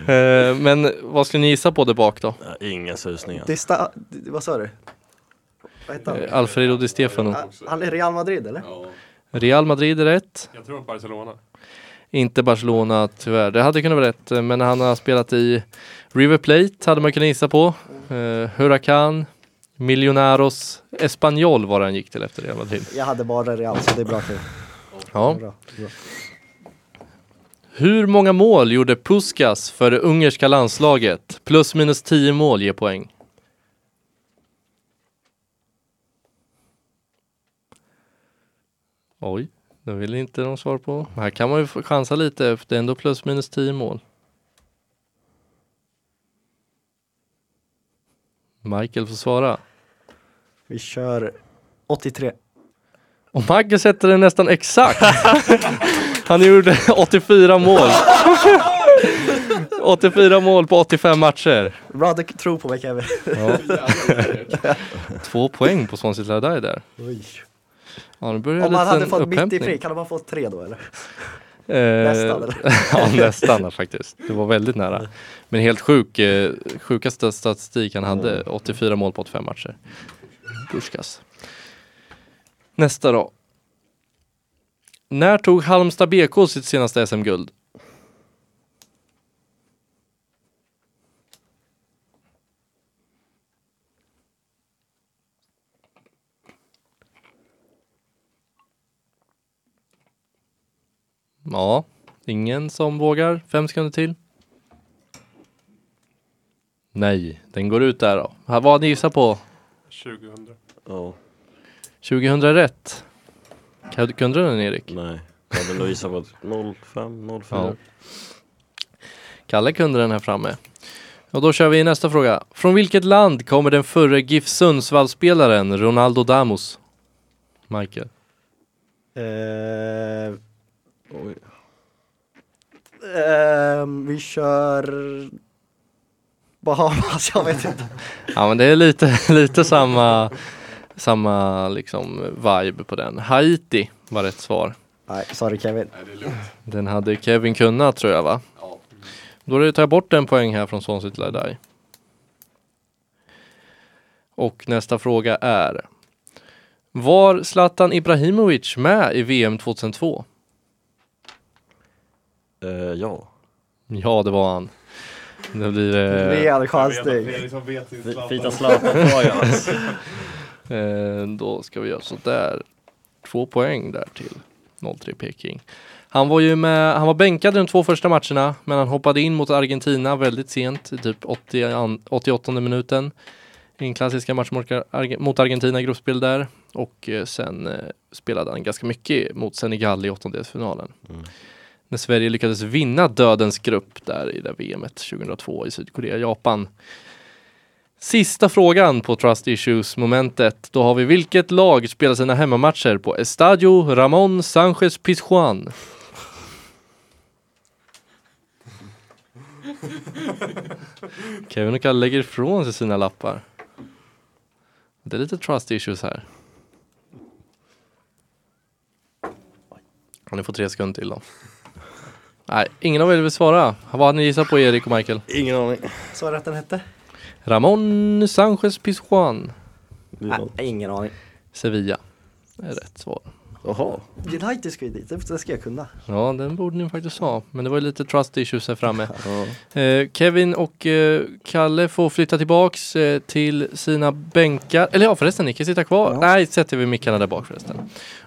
Eh, Men vad skulle ni gissa på där bak då? Ja, Inga susningar. Det är sta- vad sa du? Vad heter han? Eh, Alfredo Di Stefano. Han är Real Madrid eller? Real Madrid är rätt. Jag tror Barcelona. Inte Barcelona tyvärr. Det hade kunnat vara rätt. eh, Men han har spelat i River Plate hade man kunnat gissa på. Uh, Huracan, Millonarios, Espanyol var han gick till efter Real Madrid. Jag hade bara Real så det är bra för Ja. bra, bra. Hur många mål gjorde Puskas för det ungerska landslaget? Plus minus 10 mål ger poäng. Oj, det vill inte de svar på. Här kan man ju chansa lite, för det är ändå plus minus 10 mål. Michael får svara. Vi kör 83. Och Magge sätter den nästan exakt. *laughs* Han gjorde 84 mål. 84 mål på 85 matcher. Bra, du tror på mig Kevin. Ja. Två poäng på Swansea Ladai där. Oj. Ja, Om man hade fått mitt i fri, kan man fått tre då eller? Eh, *laughs* Nästan, eller? *laughs* ja, nästan faktiskt. Det var väldigt nära. Men helt sjuk, eh, sjukaste statistik han hade. 84 mål på 85 matcher. Puskas. Nästa då. När tog Halmstad BK sitt senaste SM-guld? Ja, ingen som vågar. Fem sekunder till. Nej, den går ut där då. Här, Vad ni gissar på? 2000. Ja, 2000 rätt. Kan- Kunde du den Erik? nej. Jag hade nog gissat på ett 05, 04. Ja. Kalle kunde den här framme. Och då kör vi nästa fråga. Från vilket land kommer den förre GIF Sundsvall-spelaren Ronaldo Damus? Michael. Eh, Oj. ehm, vi kör Bahamas, jag vet inte. Ja men det är lite, *laughs* lite samma, samma liksom vibe på den. Haiti var rätt svar. Nej, sorry Kevin. Den hade Kevin kunnat tror jag va? Då tar jag bort en poäng här från Swansea till Ladai. Och nästa fråga är. Var Zlatan Ibrahimovic med i VM 2002? Eh, ja. Ja det var han. Det blir... Eh, Rejäl chansning. Fita Zlatan-frågan. eh, då ska vi göra sådär. Två poäng där till 0-3 Peking. Han var ju med, han var bänkad i de två första matcherna men han hoppade in mot Argentina väldigt sent, i typ 80, an- 88 minuten. I en klassiska match mot Arge- mot Argentina i gruppspel där. Och eh, sen eh, spelade han ganska mycket mot Senegal i åttondelsfinalen. Mm. När Sverige lyckades vinna dödens grupp där i det VMet 2002 i Sydkorea, Japan. Sista frågan på Trust Issues momentet. Då har vi vilket lag spelar sina hemmamatcher på Estadio Ramon Sanchez Pizjuan? *laughs* Kevin och Kalle lägger ifrån sig sina lappar. Det är lite trust issues här. Ni får tre sekunder till då. Nej, ingen av er vill svara. Vad hade ni gissat på Erik och Michael? Ingen aning. Så rätt den hette? Ramon Sanchez Pizjuan. Nej, ingen aning. Sevilla är rätt svar. Jaha. United ska ju dit, det ska jag kunna. Ja, den borde ni faktiskt ha. Men det var lite trust issues här framme. *laughs* Eh, Kevin och eh, Kalle får flytta tillbaks eh, till sina bänkar. Eller ja förresten, ni kan sitta kvar. Nej, sätter vi mickarna där bak förresten.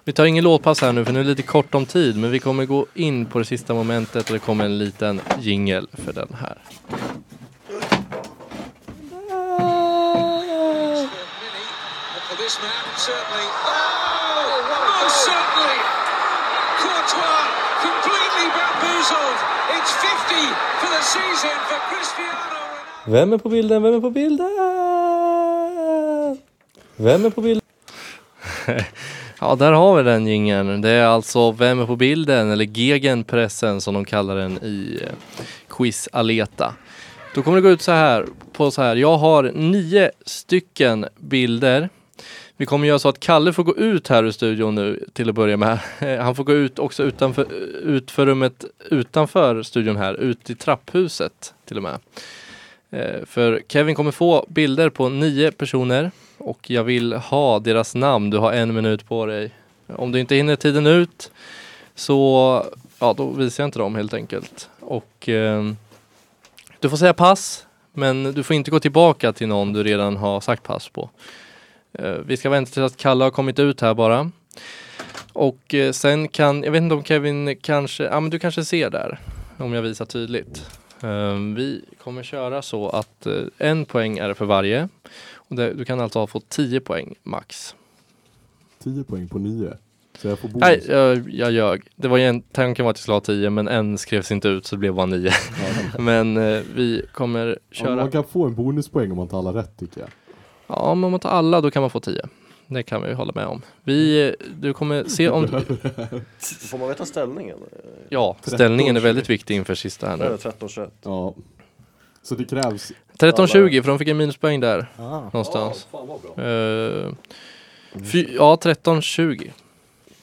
Vi tar ingen låtpass här nu för nu är det lite kort om tid. Men vi kommer gå in på det sista momentet och det kommer en liten jingel för den här. For this man, certainly. Most certainly. Courtois completely bamboozled. It's 50 for the season for Cristiano. Vem är på bilden? Vem är på bilden? Vem är på bilden? *laughs* ja, där har vi den jingeln. Det är alltså Vem är på bilden? Eller Gegenpressen som de kallar den i eh, Quiz Aleta. Då kommer det gå ut så här på så här. Jag har nio stycken bilder. Vi kommer göra så att Kalle får gå ut här ur studion nu till att börja med. *laughs* Han får gå ut också utanför, ut för rummet utanför studion här, ut i trapphuset till och med. Eh, för Kevin kommer få bilder på nio personer och jag vill ha deras namn. Du har en minut på dig. Om du inte hinner tiden ut så ja, då visar jag inte dem helt enkelt. Och eh, du får säga pass, men du får inte gå tillbaka till någon du redan har sagt pass på. Eh, vi ska vänta till att Kalle har kommit ut här bara. Och eh, sen kan, jag vet inte om Kevin kanske, ja men du kanske ser där om jag visar tydligt. Eh, vi kommer köra så att en poäng är det för varje. Och du kan alltså fått 10 poäng max. 10 poäng på 9. Så jag får bonus. Nej, jag, jag ljög. Det var ju en, tanken var att jag skulle ha 10 men en skrevs inte ut så det blev bara 9. *laughs* men vi kommer Ja, köra. man kan få en bonuspoäng om man alla rätt tycker jag. Ja, om man tar alla då kan man få 10. Det kan vi hålla med om. Vi, du kommer se om... *laughs* Får man veta ställningen? Ja, ställningen är väldigt viktig inför sista här nu. 13-21. Ja. Så det krävs 13-20 för de fick en minuspoäng där. Ah. Någonstans. Fan bra. Eh, fy, ja, 13-20.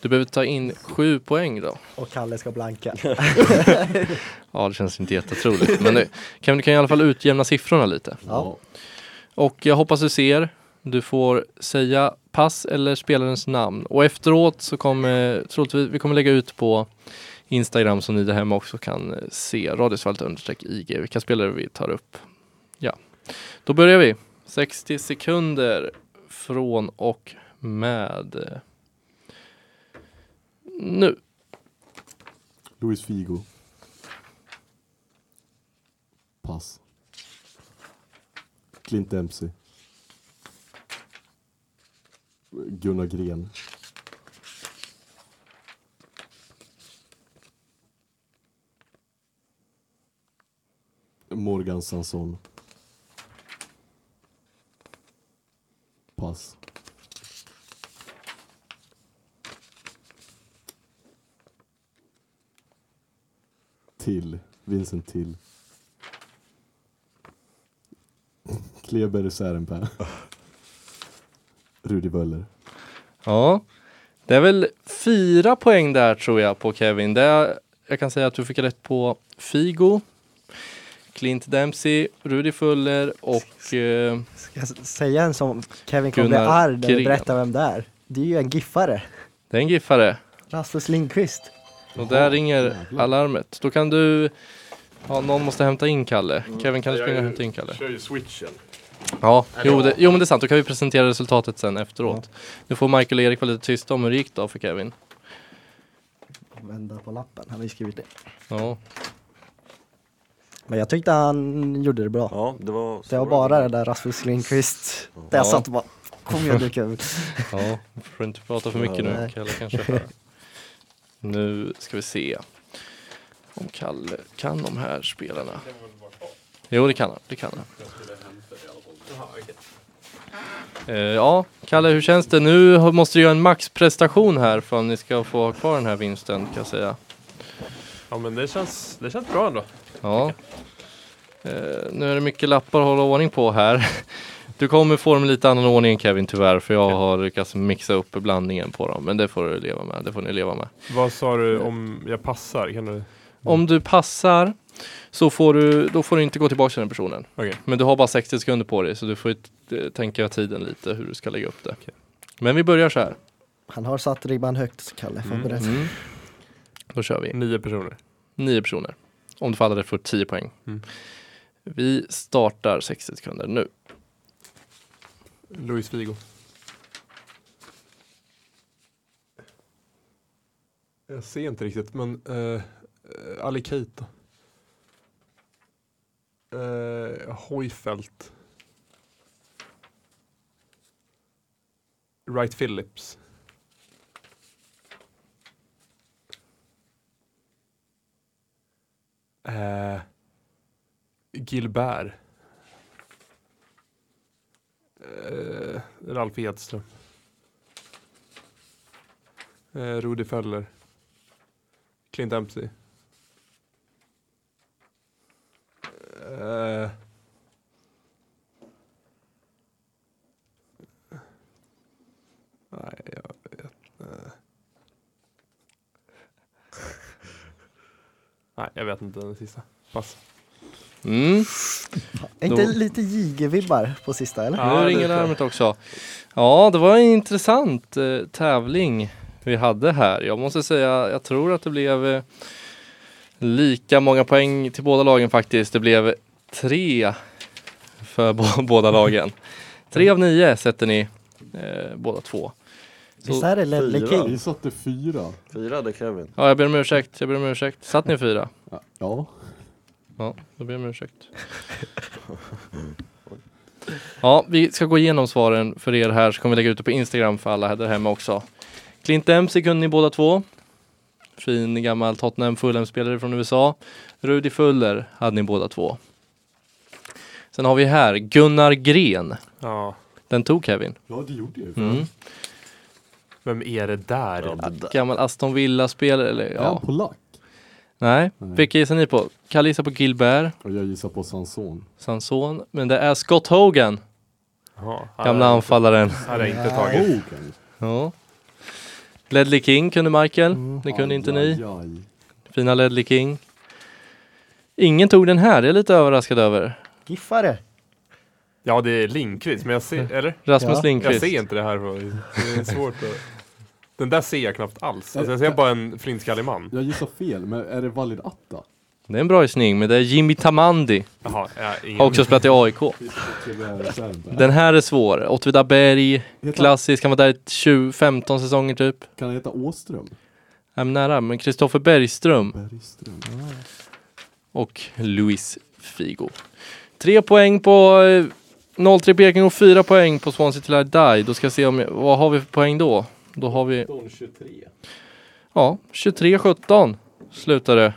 Du behöver ta in 7 poäng då. Och Kalle ska blanka. *laughs* Ja, det känns inte jättetroligt. Men det, kan, du kan i alla fall utjämna siffrorna lite. Ja. Och jag hoppas du ser. Du får säga pass eller spelarens namn. Och efteråt så kommer, troligtvis, vi kommer lägga ut på Instagram som ni där hemma också kan eh, se Radiosvallet understreck IG, vilka spelare vi tar upp. Ja, då börjar vi. 60 sekunder från och med eh, nu. Luis Figo. Pass. Clint Dempsey. Gunnar Gren. Morgan Sanson. Pass. Till. Vincent Till. Kleber Särenpää. *laughs* Rudi Völler. Ja, det är väl fyra poäng där tror jag på Kevin. Det är, jag kan säga att du fick rätt på Figo, Clint Dempsey, Rudi Fuller och eh, Ska jag säga en som Kevin kommer bli arg när du berättar vem det är? Det är ju en giffare. det är en giffare. Rasmus Lindqvist. Och där ringer alarmet. Då kan du, ja någon måste hämta in Kalle. Kevin kan du springa och hämta in Kalle? kör ju switchen. Ja, jo, det, jo men det är sant. Då kan vi presentera resultatet sen efteråt. Nu får Michael och Erik vara lite tysta om hur det gick då för Kevin. Vända på lappen, han har ju skrivit det. Ja, Men jag tyckte han gjorde det bra. Ja, det var... Det var bara det där Rasmus Lindqvist. Där Ja. satt och bara, kom igen nu Kevin. *laughs* ja, får inte prata för mycket nu. Kalle kanske. *laughs* Nu ska vi se om Kalle kan de här spelarna. Jo, det kan han. Det kan han. Eh, ja, Kalle, hur känns det? Nu måste du göra en maxprestation här för att ni ska få ha kvar den här vinsten kan jag säga. Ja men det känns, det känns bra ändå. Ja. Eh, nu är det mycket lappar att hålla ordning på här. Du kommer få dem i lite annan ordning Kevin tyvärr för jag har lyckats mixa upp blandningen på dem. Men det får du leva med. Det får ni leva med. Vad sa du om jag passar? Kan du... Om du passar så får du, då får du inte gå tillbaka till den personen. Okej. Men du har bara 60 sekunder på dig så du får ju t- tänka tiden lite hur du ska lägga upp det. Men vi börjar så här. Han har satt ribban högt, Kalle. Förberedd. Mm. Då kör vi. Nio personer. Nio personer. Om du faller rätt får 10 poäng. Mm. Vi startar 60 sekunder nu. Luis Figo. Jag ser inte riktigt, men uh, Ali Keita. Uh, Wright Phillips. Uh, Gilbert. Uh, Ralf Edström. Uh, Rudi Föller. Clint Dempsey. Uh, nej, jag vet uh. Nej, jag vet inte den sista. Pass. Mm. Är inte Då- lite JG-vibbar på sista eller? Ja, nu det ringer tror jag. larmet också. Ja, det var en intressant eh, tävling vi hade här. Jag måste säga, jag tror att det blev eh, lika många poäng till båda lagen faktiskt. Det blev tre för *laughs* båda lagen. Tre av nio sätter ni eh, båda två. Visst är det Ledley Fyra. King? Vi satte fyra. Fyra hade Kevin. Ja, jag ber om ursäkt. Jag ber om ursäkt. Satt ni fyra? Ja. ja. Ja, då ber jag om ursäkt. Ja, vi ska gå igenom svaren för er här så kommer vi lägga ut det på Instagram för alla här där hemma också. Clint Dempsey kunde ni båda två. Fin gammal Tottenham Fulham-spelare från USA. Rudi Fuller hade ni båda två. Sen har vi här Gunnar Gren. Ja, Den tog Kevin. ja, det gjorde jag. Mm. vem är det där? Ja, det där. Gammal Aston Villa-spelare. Eller, Är han ja. polack? Nej, Nej. vilka gissar ni på? Kalle gissar på Gilbert, Och jag gissar på Sanson. Sanson. Men det är Scott Hogan, Jaha, gamla anfallaren. Hade jag inte tagit. Hogan. Ja. Ledley King kunde Michael. Mm. Det kunde inte Aj, ni. aj, aj. Fina Ledley King. Ingen tog den här, det är jag lite överraskad över. Giffare? Ja, det är Lindqvist, men jag ser, eller? Rasmus Ja. Jag Lindqvist. ser inte det här. Det är svårt att... Den där ser jag knappt alls. Alltså, jag ser bara en flintskallig man. Jag gissar fel, men är det Valid Atta? Det är en bra gissning, men det är Jimmy Tamandi. Jaha, jag ingen... Har också spelat i AIK. Eh. Den här är svår. Åtvidaberg, klassisk, han var där i 20, 15 säsonger typ. Kan han heta Åström? Jag är nära, men Kristoffer Bergström Bergström. och Luis Figo. Tre poäng på eh, 03 Peking och fyra poäng på Swansea till I Die. Då ska jag se om, vad har vi för poäng då? Då har vi 23. Ja, 23-17 slutade det.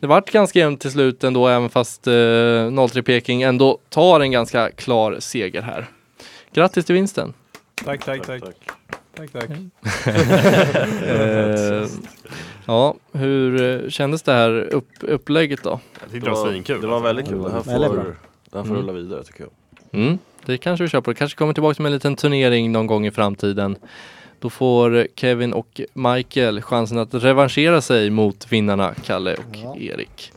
Det vart ganska jämnt till slut ändå, även fast eh, 03 Peking ändå tar en ganska klar seger här. Grattis till vinsten! Tack, tack, tack. Tack, tack. *laughs* Eh, ja, hur eh, kändes det här upp, upplägget då? Jag tyckte det var svinkul. Det var väldigt kul. Det här får, det här får Mm. rulla vidare tycker jag. Mm, det kanske vi kör på. Det kanske kommer tillbaka med en liten turnering någon gång i framtiden. Då får Kevin och Michael chansen att revanschera sig mot vinnarna Kalle och Ja. Erik.